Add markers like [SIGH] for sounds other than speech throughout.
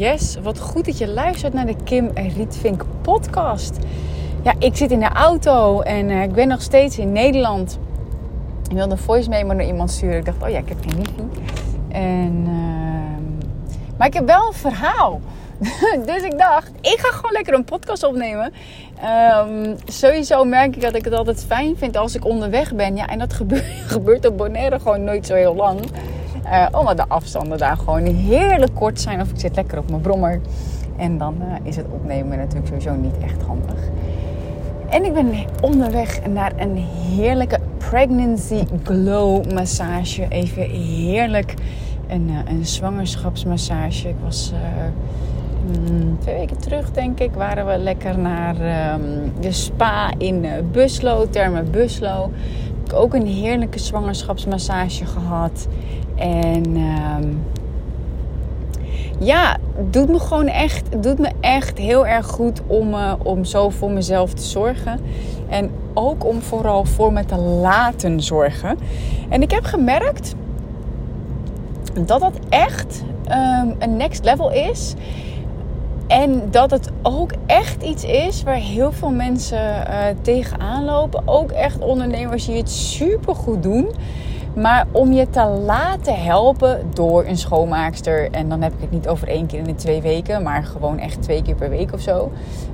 Yes, wat goed dat je luistert naar de Kim Rietvink podcast. Ja, ik zit in de auto en uh, ik ben nog steeds in Nederland. Ik wilde een voice memo naar iemand sturen. Ik dacht, oh ja, ik heb geen wifi. En, uh, maar ik heb wel een verhaal. [LAUGHS] dus ik dacht, ik ga gewoon lekker een podcast opnemen. Um, sowieso merk ik dat ik het altijd fijn vind als ik onderweg ben. Ja, en dat gebeurt, [LAUGHS] gebeurt op Bonaire gewoon nooit zo heel lang. Uh, omdat de afstanden daar gewoon heerlijk kort zijn. Of ik zit lekker op mijn brommer. En dan uh, is het opnemen natuurlijk sowieso niet echt handig. En ik ben onderweg naar een heerlijke pregnancy glow massage. Even heerlijk. Een, uh, een zwangerschapsmassage. Ik was mm, twee weken terug, denk ik, waren we lekker naar um, de spa in Buslo, Terme Buslo. Ik ook een heerlijke zwangerschapsmassage gehad. En um, ja, doet me gewoon echt, doet me echt heel erg goed om, uh, om zo voor mezelf te zorgen. En ook om vooral voor me te laten zorgen. En ik heb gemerkt dat dat echt um, een next level is. En dat het ook echt iets is waar heel veel mensen uh, tegenaan lopen. Ook echt ondernemers die het super goed doen. Maar om je te laten helpen door een schoonmaakster. En dan heb ik het niet over één keer in de twee weken, maar gewoon echt twee keer per week of zo.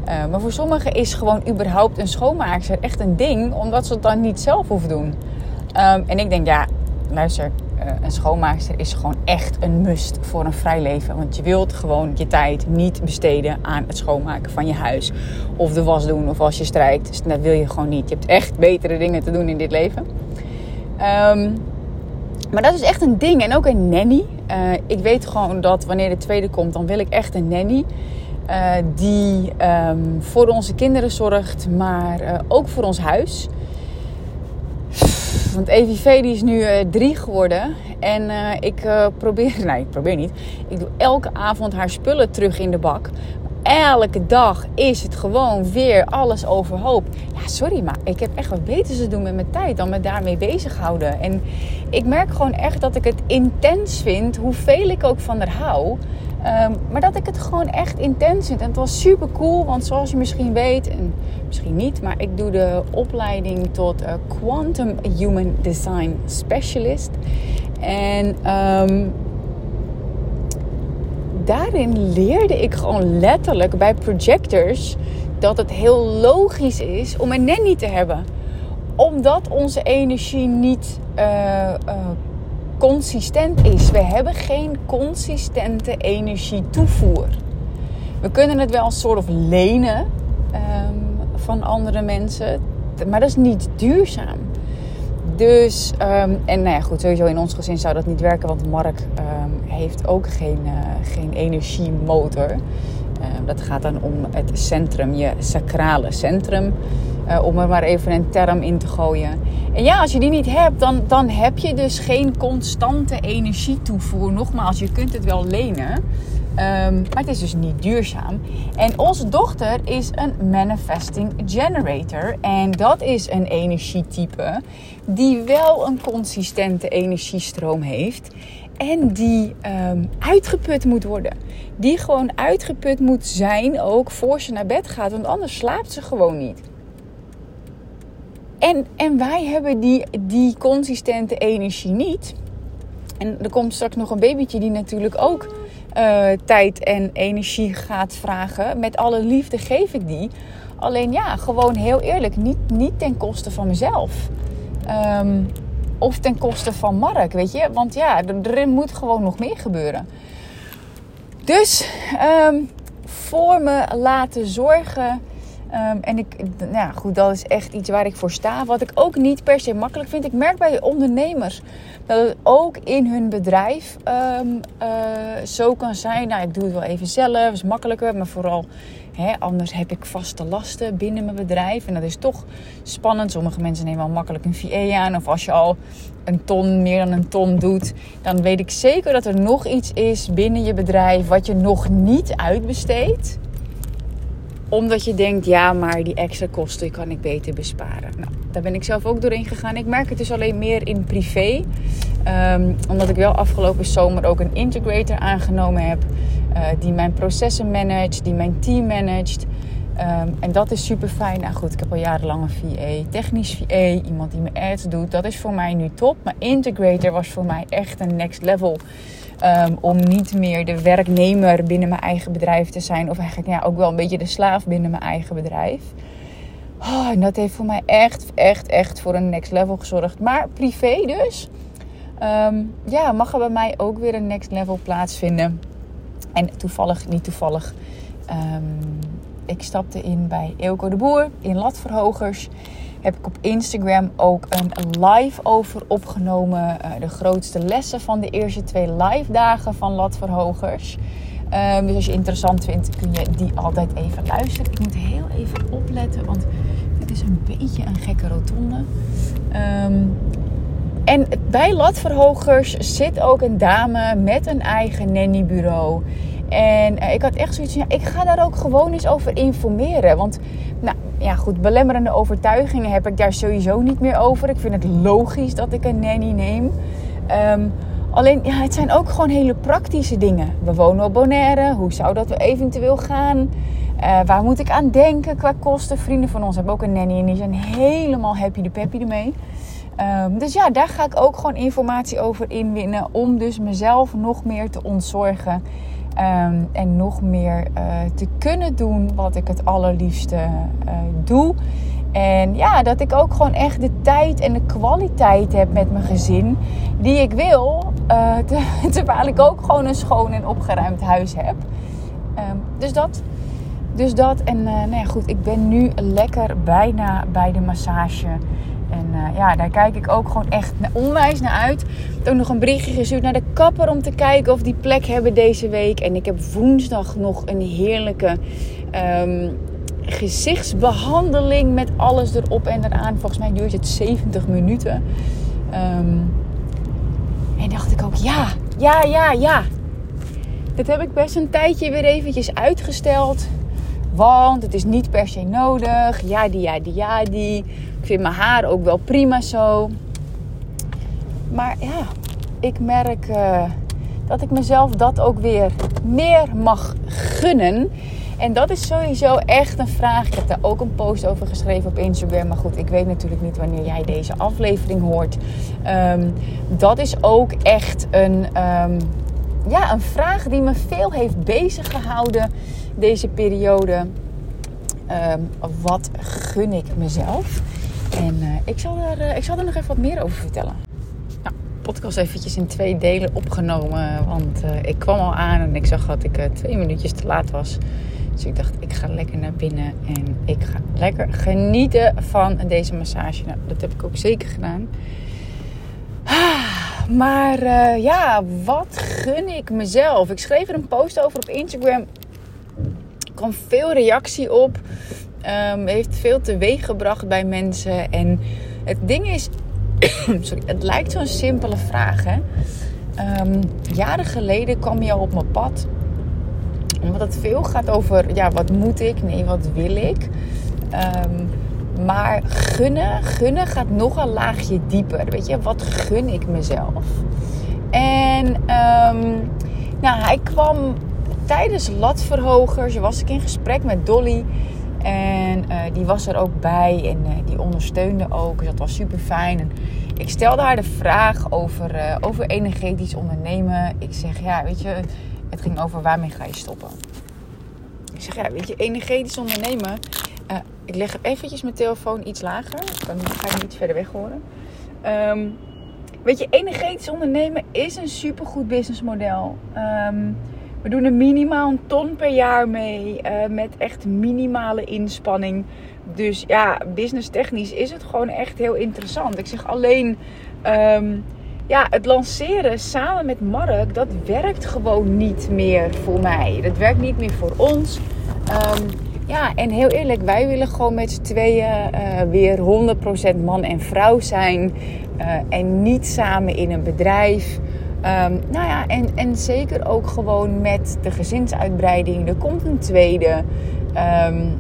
Uh, maar voor sommigen is gewoon überhaupt een schoonmaakster echt een ding, omdat ze het dan niet zelf hoeven doen. Um, en ik denk, ja, luister, uh, een schoonmaakster is gewoon echt een must voor een vrij leven. Want je wilt gewoon je tijd niet besteden aan het schoonmaken van je huis. Of de was doen, of als je strijkt. Dus dat wil je gewoon niet. Je hebt echt betere dingen te doen in dit leven. Um, maar dat is echt een ding. En ook een nanny. Uh, ik weet gewoon dat wanneer de tweede komt, dan wil ik echt een nanny. Uh, die um, voor onze kinderen zorgt, maar uh, ook voor ons huis. Want EVV die is nu drie geworden. En ik probeer, [LAUGHS] nee ik probeer niet. Ik doe elke avond haar spullen terug in de bak elke dag is het gewoon weer alles overhoop. Ja, sorry, maar ik heb echt wat beter te doen met mijn tijd dan me daarmee bezighouden. En ik merk gewoon echt dat ik het intens vind, hoeveel ik ook van haar hou. Um, maar dat ik het gewoon echt intens vind. En het was super cool, want zoals je misschien weet, en misschien niet, maar ik doe de opleiding tot uh, Quantum Human Design Specialist. En um, daarin leerde ik gewoon letterlijk bij projectors dat het heel logisch is om een nanny te hebben. Omdat onze energie niet uh, uh, consistent is. We hebben geen consistente energietoevoer. We kunnen het wel een soort of lenen um, van andere mensen, maar dat is niet duurzaam. Dus, um, en nou ja, goed, sowieso in ons gezin zou dat niet werken, want Mark um, heeft ook geen, uh, geen energiemotor. Uh, dat gaat dan om het centrum, je sacrale centrum. Uh, om er maar even een term in te gooien. En ja, als je die niet hebt, dan, dan heb je dus geen constante energietoevoer. Nogmaals, je kunt het wel lenen. Um, maar het is dus niet duurzaam. En onze dochter is een manifesting generator. En dat is een energietype die wel een consistente energiestroom heeft. En die um, uitgeput moet worden. Die gewoon uitgeput moet zijn ook voor ze naar bed gaat. Want anders slaapt ze gewoon niet. En, en wij hebben die, die consistente energie niet. En er komt straks nog een babytje die natuurlijk ook uh, tijd en energie gaat vragen. Met alle liefde geef ik die. Alleen ja, gewoon heel eerlijk, niet, niet ten koste van mezelf. Um, of ten koste van Mark, weet je. Want ja, er, moet gewoon nog meer gebeuren. Dus um, voor me laten zorgen. Um, en ik, nou goed, dat is echt iets waar ik voor sta. Wat ik ook niet per se makkelijk vind. Ik merk bij ondernemers dat het ook in hun bedrijf um, uh, zo kan zijn. Nou, ik doe het wel even zelf, is makkelijker. Maar vooral, hè, anders heb ik vaste lasten binnen mijn bedrijf. En dat is toch spannend. Sommige mensen nemen wel makkelijk een VA aan. Of als je al een ton, meer dan een ton doet, dan weet ik zeker dat er nog iets is binnen je bedrijf wat je nog niet uitbesteedt omdat je denkt, ja, maar die extra kosten kan ik beter besparen. Nou, daar ben ik zelf ook doorheen gegaan. Ik merk het dus alleen meer in privé. Um, omdat ik wel afgelopen zomer ook een integrator aangenomen heb. die mijn processen managt, die mijn team managt. Ehm, en dat is super fijn. Nou goed, ik heb al jarenlang een VA, technisch VA, iemand die mijn ads doet. Dat is voor mij nu top. Maar integrator was voor mij echt een next level. Ehm, om niet meer de werknemer binnen mijn eigen bedrijf te zijn. Of eigenlijk ja, ook wel een beetje de slaaf binnen mijn eigen bedrijf. Oh, en dat heeft voor mij echt, echt, echt voor een next level gezorgd. Maar privé dus. Ehm, ja, mag er bij mij ook weer een next level plaatsvinden. En toevallig, niet toevallig. ik stapte in bij Eelco de Boer in Latverhogers heb ik op Instagram ook een live over opgenomen. Uh, de grootste lessen van de eerste twee live dagen van Latverhogers. Um, dus als je interessant vindt, kun je die altijd even luisteren. Ik moet heel even opletten, want het is een beetje een gekke rotonde. Um, en bij Latverhogers zit ook een dame met een eigen nannybureau. En uh, ik had echt zoiets van, ja, ik ga daar ook gewoon eens over informeren. Want nou, ja, goed, belemmerende overtuigingen heb ik daar sowieso niet meer over. Ik vind het logisch dat ik een nanny neem. Um, alleen, ja, het zijn ook gewoon hele praktische dingen. We wonen op Bonaire. Hoe zou dat eventueel gaan? Uh, waar moet ik aan denken qua kosten? Vrienden van ons hebben ook een nanny en die zijn helemaal happy de peppy ermee. Um, dus ja, daar ga ik ook gewoon informatie over inwinnen. Om dus mezelf nog meer te ontzorgen. Ehm, en nog meer uh, te kunnen doen wat ik het allerliefste uh, doe. En ja, dat ik ook gewoon echt de tijd en de kwaliteit heb met mijn gezin die ik wil. Uh, [LAUGHS] terwijl ik ook gewoon een schoon en opgeruimd huis heb. Um, dus dat. Dus dat. En nou ja, goed, ik ben nu lekker bijna bij de massage. En uh, ja, daar kijk ik ook gewoon echt onwijs naar uit. Ik heb ook nog een berichtje gestuurd naar de kapper om te kijken of die plek hebben deze week. En ik heb woensdag nog een heerlijke um, gezichtsbehandeling met alles erop en eraan. Volgens mij duurt het 70 minuten. Um, en dacht ik ook, ja, ja, ja, ja. Dat heb ik best een tijdje weer eventjes uitgesteld. Want het is niet per se nodig. Ja, die, ja, die, ja, die. Vind mijn haar ook wel prima zo. Maar ja, ik merk uh, dat ik mezelf dat ook weer meer mag gunnen. En dat is sowieso echt een vraag. Ik heb daar ook een post over geschreven op Instagram. Maar goed, ik weet natuurlijk niet wanneer jij deze aflevering hoort. Um, dat is ook echt een, um, ja, een vraag die me veel heeft bezig gehouden deze periode. Um, wat gun ik mezelf? En uh, ik, zal er, uh, ik zal er nog even wat meer over vertellen. Nou, podcast eventjes in twee delen opgenomen. Want uh, ik kwam al aan en ik zag dat ik twee minuutjes te laat was. Dus ik dacht, ik ga lekker naar binnen en ik ga lekker genieten van deze massage. Nou, dat heb ik ook zeker gedaan. Maar ja, wat gun ik mezelf? Ik schreef er een post over op Instagram kwam veel reactie op. Um, heeft veel teweeg gebracht bij mensen. En het ding is, [COUGHS] sorry, het lijkt zo'n simpele vraag. Hè? Um, jaren geleden kwam je al op mijn pad. Omdat het veel gaat over, ja, wat moet ik? Nee, wat wil ik? Um, maar gunnen, gunnen gaat nog een laagje dieper. Weet je, wat gun ik mezelf? En nou, hij kwam tijdens latverhogers was ik in gesprek met Dolly. En uh, die was er ook bij en uh, die ondersteunde ook. Dus dat was super fijn. En ik stelde haar de vraag over, uh, over energetisch ondernemen. Ik zeg, ja, weet je, het ging over waarmee ga je stoppen. Ik zeg, ja, weet je, energetisch ondernemen. ik leg eventjes mijn telefoon iets lager. Dan ga je iets verder weg horen. Um, weet je, energetisch ondernemen is een supergoed businessmodel. Um, we doen er minimaal een ton per jaar mee. Uh, met echt minimale inspanning. Dus ja, business technisch is het gewoon echt heel interessant. Ik zeg alleen. Um, ja, het lanceren samen met Mark, dat werkt gewoon niet meer voor mij. Dat werkt niet meer voor ons. Um, ja, en heel eerlijk, wij willen gewoon met z'n tweeën uh, weer 100% man en vrouw zijn. Uh, en niet samen in een bedrijf. Um, nou ja, en, en zeker ook gewoon met de gezinsuitbreiding. Er komt een tweede. Um,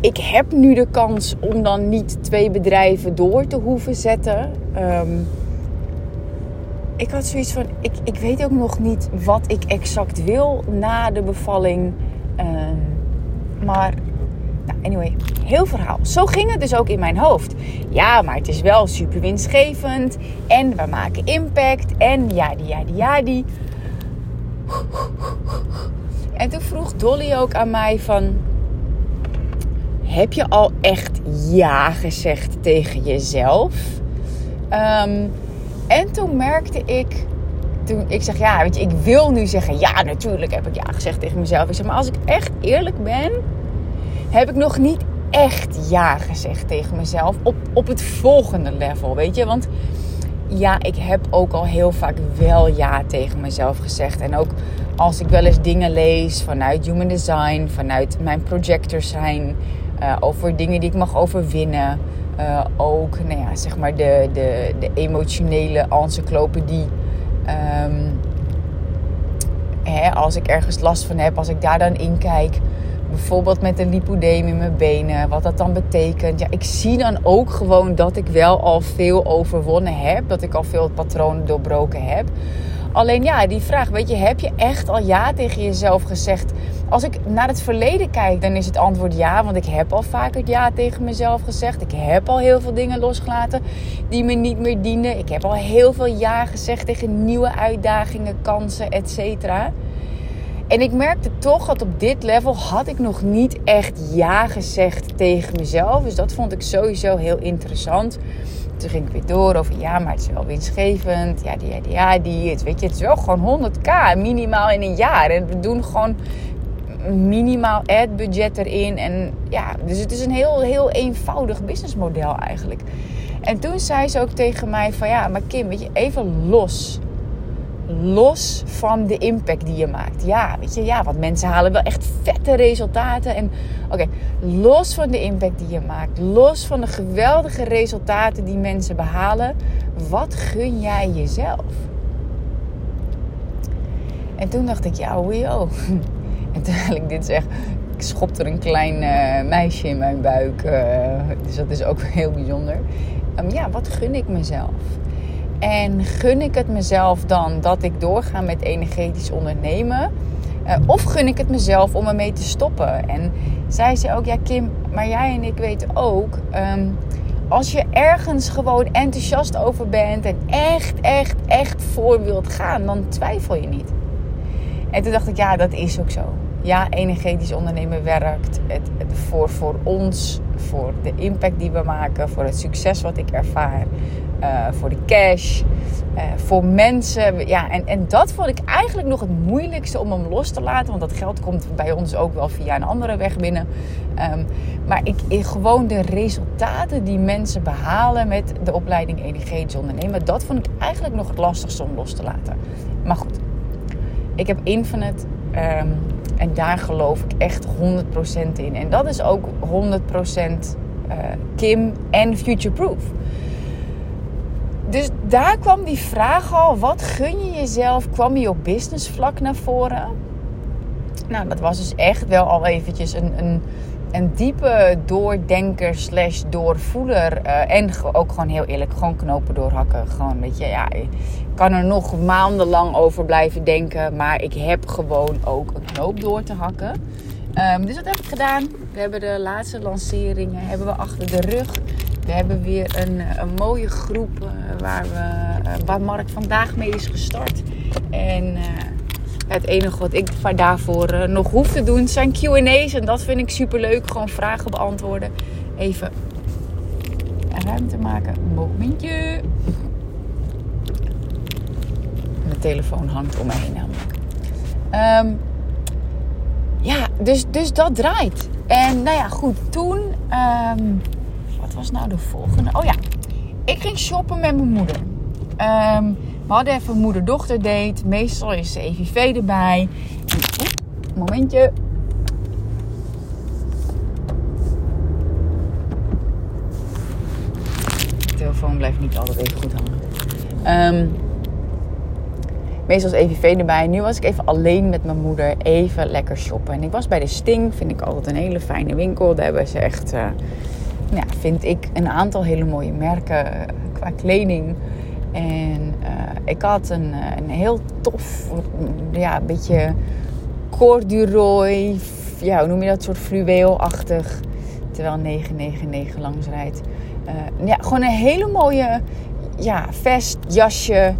ik heb nu de kans om dan niet twee bedrijven door te hoeven zetten. Um, ik had zoiets van: ik, ik weet ook nog niet wat ik exact wil na de bevalling. Ehm, maar, nou, anyway, heel verhaal. Zo ging het dus ook in mijn hoofd. Ja, maar het is wel super winstgevend. En we maken impact. En ja, die, ja, die, ja. En toen vroeg Dolly ook aan mij van... Heb je al echt ja gezegd tegen jezelf? Ehm, en toen merkte ik... Toen ik zeg, ja, weet je, ik wil nu zeggen... Ja, natuurlijk heb ik ja gezegd tegen mezelf. Ik zeg, maar als ik echt eerlijk ben... Heb ik nog niet echt ja gezegd tegen mezelf. Op, op het volgende level, weet je. Want ja, ik heb ook al heel vaak wel ja tegen mezelf gezegd. En ook als ik wel eens dingen lees vanuit human design, vanuit mijn projector zijn, uh, over dingen die ik mag overwinnen. Uh, ook, nou ja, zeg maar de, de, de emotionele encyclopedie. Um, hè, als ik ergens last van heb, als ik daar dan in kijk. Bijvoorbeeld met een lipodeem in mijn benen, wat dat dan betekent. Ja, ik zie dan ook gewoon dat ik wel al veel overwonnen heb. Dat ik al veel patronen doorbroken heb. Alleen ja, die vraag, weet je, heb je echt al ja tegen jezelf gezegd? Als ik naar het verleden kijk, dan is het antwoord ja. Want ik heb al vaker ja tegen mezelf gezegd. Ik heb al heel veel dingen losgelaten die me niet meer dienen. Ik heb al heel veel ja gezegd tegen nieuwe uitdagingen, kansen, et cetera. En ik merkte toch dat op dit level had ik nog niet echt ja gezegd tegen mezelf. Dus dat vond ik sowieso heel interessant. Toen ging ik weer door over ja, maar het is wel winstgevend. Ja, die, ja, die, ja. Het, weet je, het is wel gewoon 100k minimaal in een jaar. En we doen gewoon minimaal ad budget erin. En ja, dus het is een heel, heel eenvoudig businessmodel eigenlijk. En toen zei ze ook tegen mij van ja, maar Kim, weet je, even los los van de impact die je maakt. Ja, weet je, ja, want mensen halen wel echt vette resultaten. En oké, los van de impact die je maakt, los van de geweldige resultaten die mensen behalen, wat gun jij jezelf? En toen dacht ik, ja, joh. [LAUGHS] En terwijl ik dit zeg, ik schopte er een klein uh, meisje in mijn buik. Uh, dus dat is ook [LAUGHS] heel bijzonder. Um, ja, wat gun ik mezelf? En gun ik het mezelf dan dat ik doorga met energetisch ondernemen? Uh, of gun ik het mezelf om ermee te stoppen? En zij zei ook, ja Kim, maar jij en ik weten ook... Um, als je ergens gewoon enthousiast over bent en echt, echt, echt voor wilt gaan, dan twijfel je niet. En toen dacht ik, ja, dat is ook zo. Ja, energetisch ondernemen werkt. Het, voor, voor ons, voor de impact die we maken, voor het succes wat ik ervaar. Eh, voor de cash, uh, voor mensen. Ja, en, en dat vond ik eigenlijk nog het moeilijkste om hem los te laten. Want dat geld komt bij ons ook wel via een andere weg binnen. Um, maar ik, gewoon de resultaten die mensen behalen met de opleiding energetisch ondernemen. Dat vond ik eigenlijk nog het lastigste om los te laten. Maar goed, ik heb Infinite. Um, en daar geloof ik echt 100% in. En dat is ook 100% uh, Kim en future-proof. Dus daar kwam die vraag al: wat gun je jezelf? Kwam je op business vlak naar voren? Nou, dat was dus echt wel al eventjes een, een, een diepe doordenker slash doorvoeler. Uh, en ook gewoon heel eerlijk, gewoon knopen doorhakken. Gewoon, weet je, ja, ik kan er nog maandenlang over blijven denken. Maar ik heb gewoon ook een knoop door te hakken. Um, dus wat heb ik gedaan? We hebben de laatste lanceringen hebben we achter de rug. We hebben weer een, een mooie groep uh, waar, we, waar Mark vandaag mee is gestart. En het enige wat ik daarvoor nog hoef te doen zijn QA's. En dat vind ik super leuk. Gewoon vragen beantwoorden. Even ruimte maken. Momentje. Mijn telefoon hangt om me heen namelijk. Um, ja, dus, dus dat draait. En nou ja, goed. Toen. Um, wat was nou de volgende? Oh ja, ik ging shoppen met mijn moeder. Um, we hadden even moeder-dochter date. Meestal is EVV erbij. En, momentje. De telefoon blijft niet altijd even goed hangen. Um, meestal is EVV erbij. Nu was ik even alleen met mijn moeder even lekker shoppen. En ik was bij de Sting. Vind ik altijd een hele fijne winkel. Daar hebben ze echt... Ja, vind ik een aantal hele mooie merken qua kleding. En ik had een, een heel tof, ja, beetje corduroy, ja, hoe noem je dat, soort fluweelachtig, terwijl 999 langs rijdt. Uh, ja, gewoon een hele mooie ja, vest, jasje,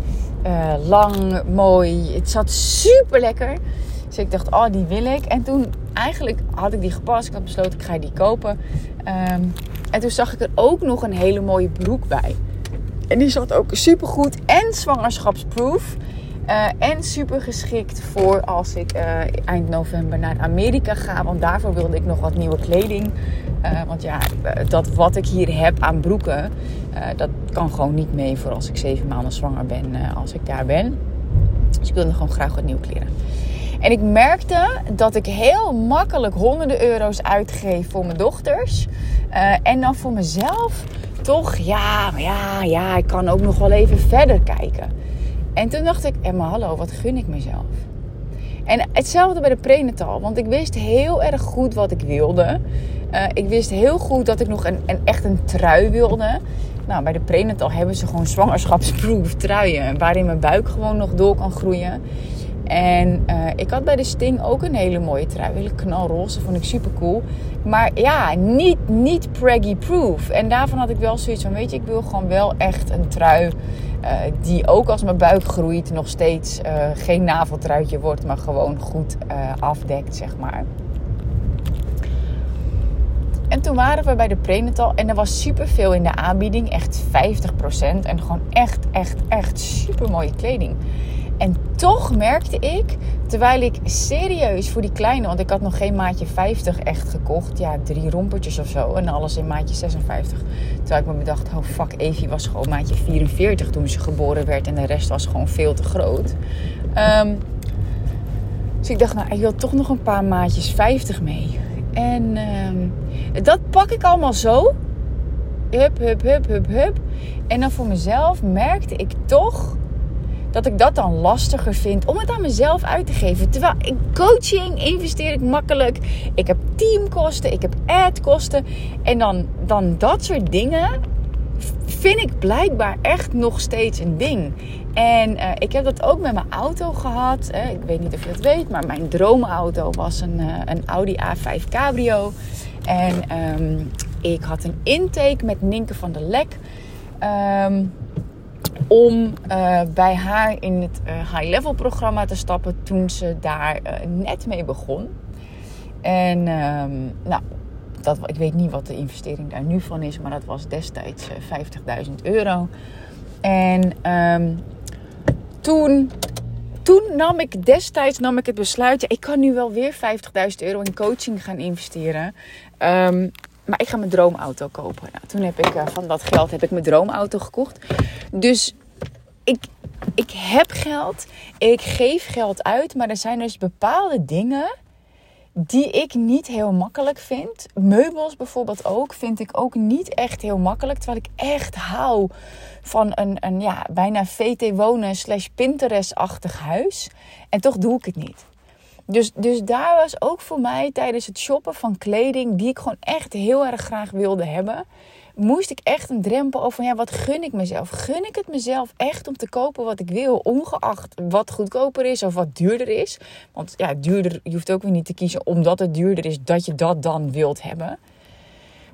uh, lang, mooi. Het zat super lekker. Dus ik dacht, oh, die wil ik. En toen eigenlijk had ik die gepast. Ik had besloten, ik ga die kopen. Um, en toen zag ik er ook nog een hele mooie broek bij. En die zat ook super goed en zwangerschapsproof. Uh, en super geschikt voor als ik uh, eind november naar Amerika ga. Want daarvoor wilde ik nog wat nieuwe kleding. Uh, want ja, dat wat ik hier heb aan broeken, dat kan gewoon niet mee voor als ik zeven maanden zwanger ben als ik daar ben. Dus ik wilde gewoon graag wat nieuwe kleren. En ik merkte dat ik heel makkelijk honderden euro's uitgeef voor mijn dochters. en dan voor mezelf toch, ja, ja, ja, ik kan ook nog wel even verder kijken. En toen dacht ik, Emma, hallo, wat gun ik mezelf? En hetzelfde bij de prenatal, want ik wist heel erg goed wat ik wilde. Uh, ik wist heel goed dat ik nog een, een, echt een trui wilde. Nou, bij de prenatal hebben ze gewoon zwangerschapsproof truien, waarin mijn buik gewoon nog door kan groeien. En uh, ik had bij de Sting ook een hele mooie trui. Hele knalroze, vond ik super cool. Maar ja, niet, niet preggy proof. En daarvan had ik wel zoiets van, weet je, ik wil gewoon wel echt een trui... Uh, die ook als mijn buik groeit nog steeds uh, geen naveltruitje wordt, maar gewoon goed afdekt, zeg maar. En toen waren we bij de prenatal en er was super veel in de aanbieding, echt 50%. En gewoon echt, echt, echt super mooie kleding. En toch merkte ik, terwijl ik serieus voor die kleine, want ik had nog geen maatje 50 echt gekocht. Ja, drie rompertjes of zo. En alles in maatje 56. Terwijl ik me bedacht, oh fuck, Evie was gewoon maatje 44 toen ze geboren werd. En de rest was gewoon veel te groot. Um, dus ik dacht, nou, ik wil toch nog een paar maatjes 50 mee. En um, dat pak ik allemaal zo. Hup, hup, hup, hup, hup. En dan voor mezelf merkte ik toch dat ik dat dan lastiger vind om het aan mezelf uit te geven. Terwijl in coaching investeer ik makkelijk. Ik heb teamkosten, ik heb adkosten. En dan, dan dat soort dingen vind ik blijkbaar echt nog steeds een ding. En uh, ik heb dat ook met mijn auto gehad. Ik weet niet of je het weet, maar mijn droomauto was een, uh, een Audi A5 Cabrio. En um, ik had een intake met Ninke van der Lek. Um, om uh, bij haar in het uh, high-level programma te stappen toen ze daar uh, net mee begon. En um, nou, dat, ik weet niet wat de investering daar nu van is, maar dat was destijds 50.000 euro. En um, toen, toen nam ik destijds nam ik het besluit, ik kan nu wel weer 50.000 euro in coaching gaan investeren. Um, maar ik ga mijn droomauto kopen. Nou, toen heb ik uh, van dat geld heb ik mijn droomauto gekocht. Dus ik, ik heb geld, ik geef geld uit, maar er zijn dus bepaalde dingen die ik niet heel makkelijk vind. Meubels bijvoorbeeld ook, vind ik ook niet echt heel makkelijk. Terwijl ik echt hou van een, een ja, bijna VT wonen slash Pinterest-achtig huis. En toch doe ik het niet. Dus, dus daar was ook voor mij tijdens het shoppen van kleding, die ik gewoon echt heel erg graag wilde hebben, moest ik echt een drempel over, ja, wat gun ik mezelf? Gun ik het mezelf echt om te kopen wat ik wil, ongeacht wat goedkoper is of wat duurder is? Want ja, duurder, je hoeft ook weer niet te kiezen omdat het duurder is dat je dat dan wilt hebben.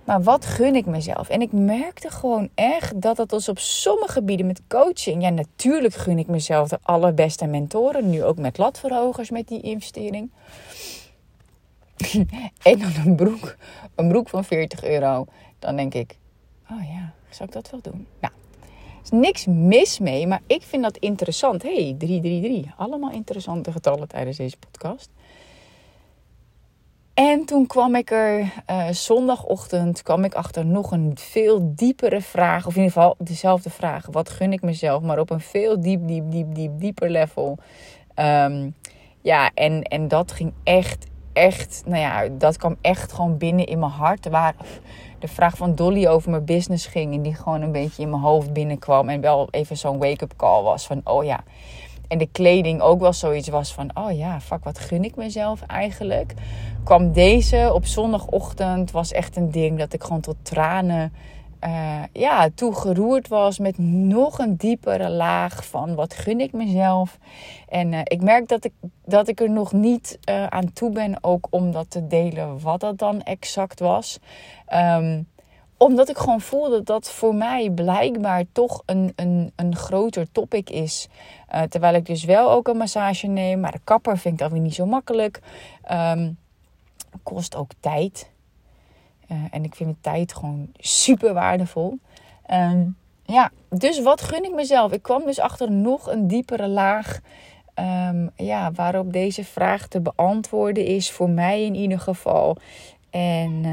Maar wat gun ik mezelf? En ik merkte gewoon echt dat dat dus op sommige gebieden met coaching. Ja, natuurlijk gun ik mezelf de allerbeste mentoren. Nu ook met latverhogers met die investering. [LAUGHS] en dan een broek, een broek van 40 euro. Dan denk ik, oh ja, zou ik dat wel doen? Nou, is niks mis mee, maar ik vind dat interessant. hey, 333. Allemaal interessante getallen tijdens deze podcast. En toen kwam ik er uh, zondagochtend kwam ik achter nog een veel diepere vraag. Of in ieder geval dezelfde vraag. Wat gun ik mezelf? Maar op een veel diep, diep, diep, diep, dieper level. Um, ja, en, en dat ging echt, echt, nou ja, dat kwam echt gewoon binnen in mijn hart. Waar de vraag van Dolly over mijn business ging. En die gewoon een beetje in mijn hoofd binnenkwam. En wel even zo'n wake-up call was van, oh ja en de kleding ook wel zoiets was van: oh ja, fuck, wat gun ik mezelf eigenlijk? Kwam deze op zondagochtend, was echt een ding dat ik gewoon tot tranen uh, ja, toegeroerd was met nog een diepere laag van wat gun ik mezelf. En uh, ik merk dat ik, dat ik er nog niet uh, aan toe ben, ook om dat te delen wat dat dan exact was. Um, omdat ik gewoon voel dat dat voor mij blijkbaar toch een, een, een groter topic is. Uh, terwijl ik dus wel ook een massage neem. Maar de kapper vind ik dan weer niet zo makkelijk. Um, kost ook tijd. Uh, en ik vind mijn tijd gewoon super waardevol. Um, ja, dus wat gun ik mezelf? Ik kwam dus achter nog een diepere laag. Um, ja, waarop deze vraag te beantwoorden is. Voor mij in ieder geval. En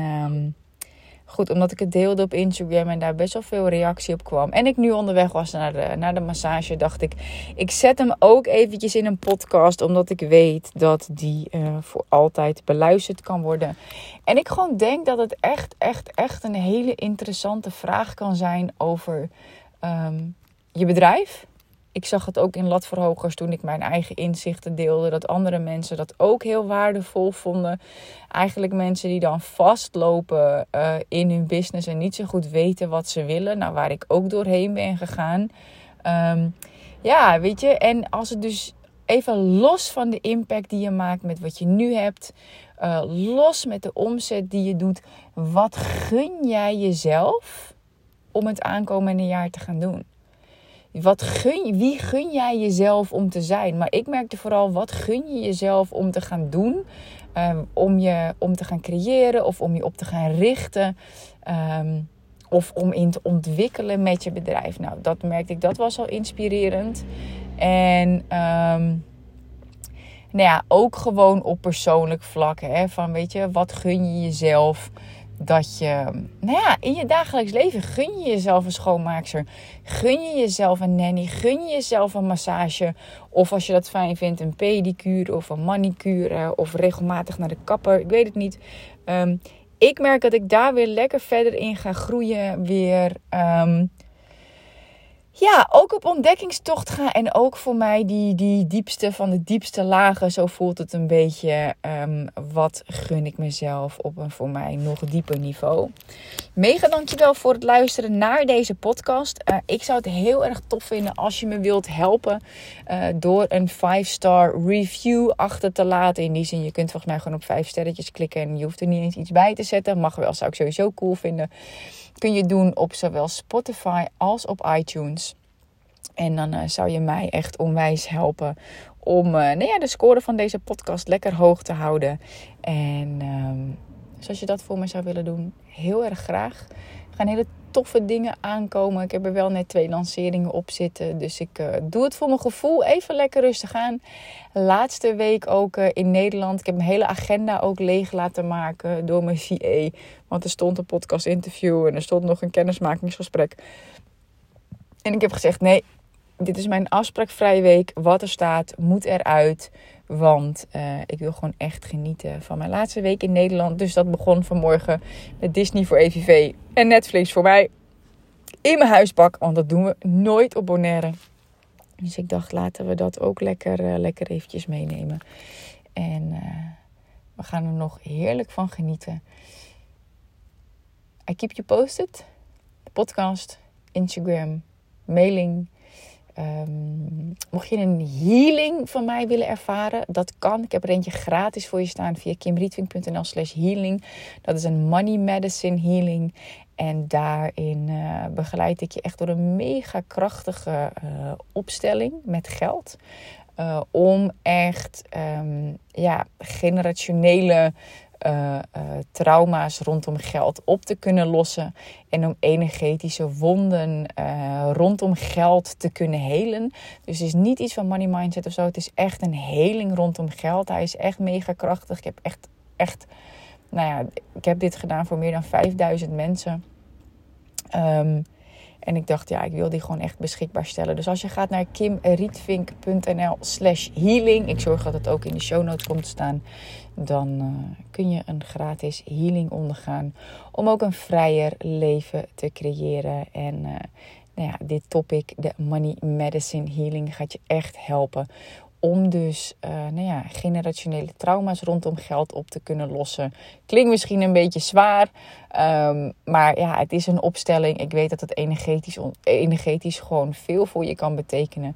goed, omdat ik het deelde op Instagram en daar best wel veel reactie op kwam. En ik nu onderweg was naar de, naar de massage, dacht ik, ik zet hem ook eventjes in een podcast. Omdat ik weet dat die uh, voor altijd beluisterd kan worden. En ik gewoon denk dat het echt, echt, echt een hele interessante vraag kan zijn over um, je bedrijf ik zag het ook in latverhogers toen ik mijn eigen inzichten deelde. Dat andere mensen dat ook heel waardevol vonden. Eigenlijk mensen die dan vastlopen uh, in hun business en niet zo goed weten wat ze willen. Nou, waar ik ook doorheen ben gegaan. Um, ja, weet je. En als het dus even los van de impact die je maakt met wat je nu hebt. Uh, los met de omzet die je doet. Wat gun jij jezelf om het aankomende jaar te gaan doen? Wat gun, wie gun jij jezelf om te zijn? Maar ik merkte vooral, wat gun je jezelf om te gaan doen? Um, om je om te gaan creëren of om je op te gaan richten. Um, of om in te ontwikkelen met je bedrijf. Nou, dat merkte ik, dat was al inspirerend. En um, nou ja, ook gewoon op persoonlijk vlak. Hè, van weet je, wat gun je jezelf? Dat je, nou ja, in je dagelijks leven gun je jezelf een schoonmaakster. Gun je jezelf een nanny. Gun je jezelf een massage. Of als je dat fijn vindt, een pedicure of een manicure. Of regelmatig naar de kapper. Ik weet het niet. Um, ik merk dat ik daar weer lekker verder in ga groeien. Weer. Um, ja, ook op ontdekkingstocht ga. En ook voor mij die, die diepste van de diepste lagen. Zo voelt het een beetje. Um, wat gun ik mezelf op een voor mij nog dieper niveau. Mega dankjewel voor het luisteren naar deze podcast. Uh, ik zou het heel erg tof vinden als je me wilt helpen. Uh, door een 5-star review achter te laten. In die zin, je kunt volgens mij gewoon op 5 sterretjes klikken. En je hoeft er niet eens iets bij te zetten. Mag wel, zou ik sowieso cool vinden kun je doen op zowel Spotify als op iTunes. En dan uh, zou je mij echt onwijs helpen om uh, nou ja, de score van deze podcast lekker hoog te houden. En um, zoals je dat voor me zou willen doen, heel erg graag. Er gaan hele toffe dingen aankomen. Ik heb er wel net twee lanceringen op zitten. Dus ik uh, doe het voor mijn gevoel even lekker rustig aan. Laatste week ook uh, in Nederland. Ik heb mijn hele agenda ook leeg laten maken door mijn VA. Want er stond een podcast interview en er stond nog een kennismakingsgesprek. En ik heb gezegd: nee, dit is mijn afspraakvrije week. Wat er staat, moet eruit. Want uh, ik wil gewoon echt genieten van mijn laatste week in Nederland. Dus dat begon vanmorgen met Disney voor EVV en Netflix voor mij. In mijn huisbak, want dat doen we nooit op Bonaire. Dus ik dacht, laten we dat ook lekker, uh, lekker eventjes meenemen. En uh, we gaan er nog heerlijk van genieten. I keep you posted. Podcast, Instagram, mailing. Um, mocht je een healing van mij willen ervaren, dat kan. Ik heb er eentje gratis voor je staan via kimrietvink.nl slash healing. Dat is een money medicine healing. En daarin uh, begeleid ik je echt door een mega krachtige uh, opstelling met geld. Uh, om echt um, ja, generationele uh, uh, trauma's rondom geld op te kunnen lossen. En om energetische wonden uh, rondom geld te kunnen helen. Dus het is niet iets van money mindset of zo. Het is echt een heling rondom geld. Hij is echt mega krachtig. Ik heb echt, echt, nou ja, ik heb dit gedaan voor meer dan 5000 mensen. Um, en ik dacht, ja, ik wil die gewoon echt beschikbaar stellen. Dus als je gaat naar kimrietvink.nl slash healing. Ik zorg dat het ook in de show notes komt te staan. Dan uh, kun je een gratis healing ondergaan. Om ook een vrijer leven te creëren. En uh, nou ja, dit topic, de Money Medicine Healing, gaat je echt helpen om dus uh, nou ja, generationele trauma's rondom geld op te kunnen lossen. Klinkt misschien een beetje zwaar, um, maar ja, het is een opstelling. Ik weet dat het energetisch, energetisch gewoon veel voor je kan betekenen.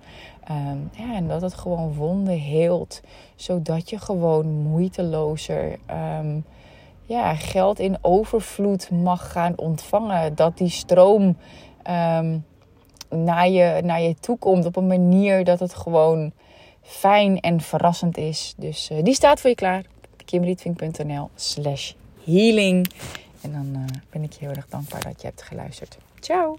Um, ja, en dat het gewoon wonden heelt, zodat je gewoon moeitelozer um, ja, geld in overvloed mag gaan ontvangen. Dat die stroom naar, je, naar je toe komt op een manier dat het gewoon fijn en verrassend is. Dus uh, die staat voor je klaar. kimberlytwink.nl slash healing. En dan uh, ben ik je heel erg dankbaar dat je hebt geluisterd. Ciao!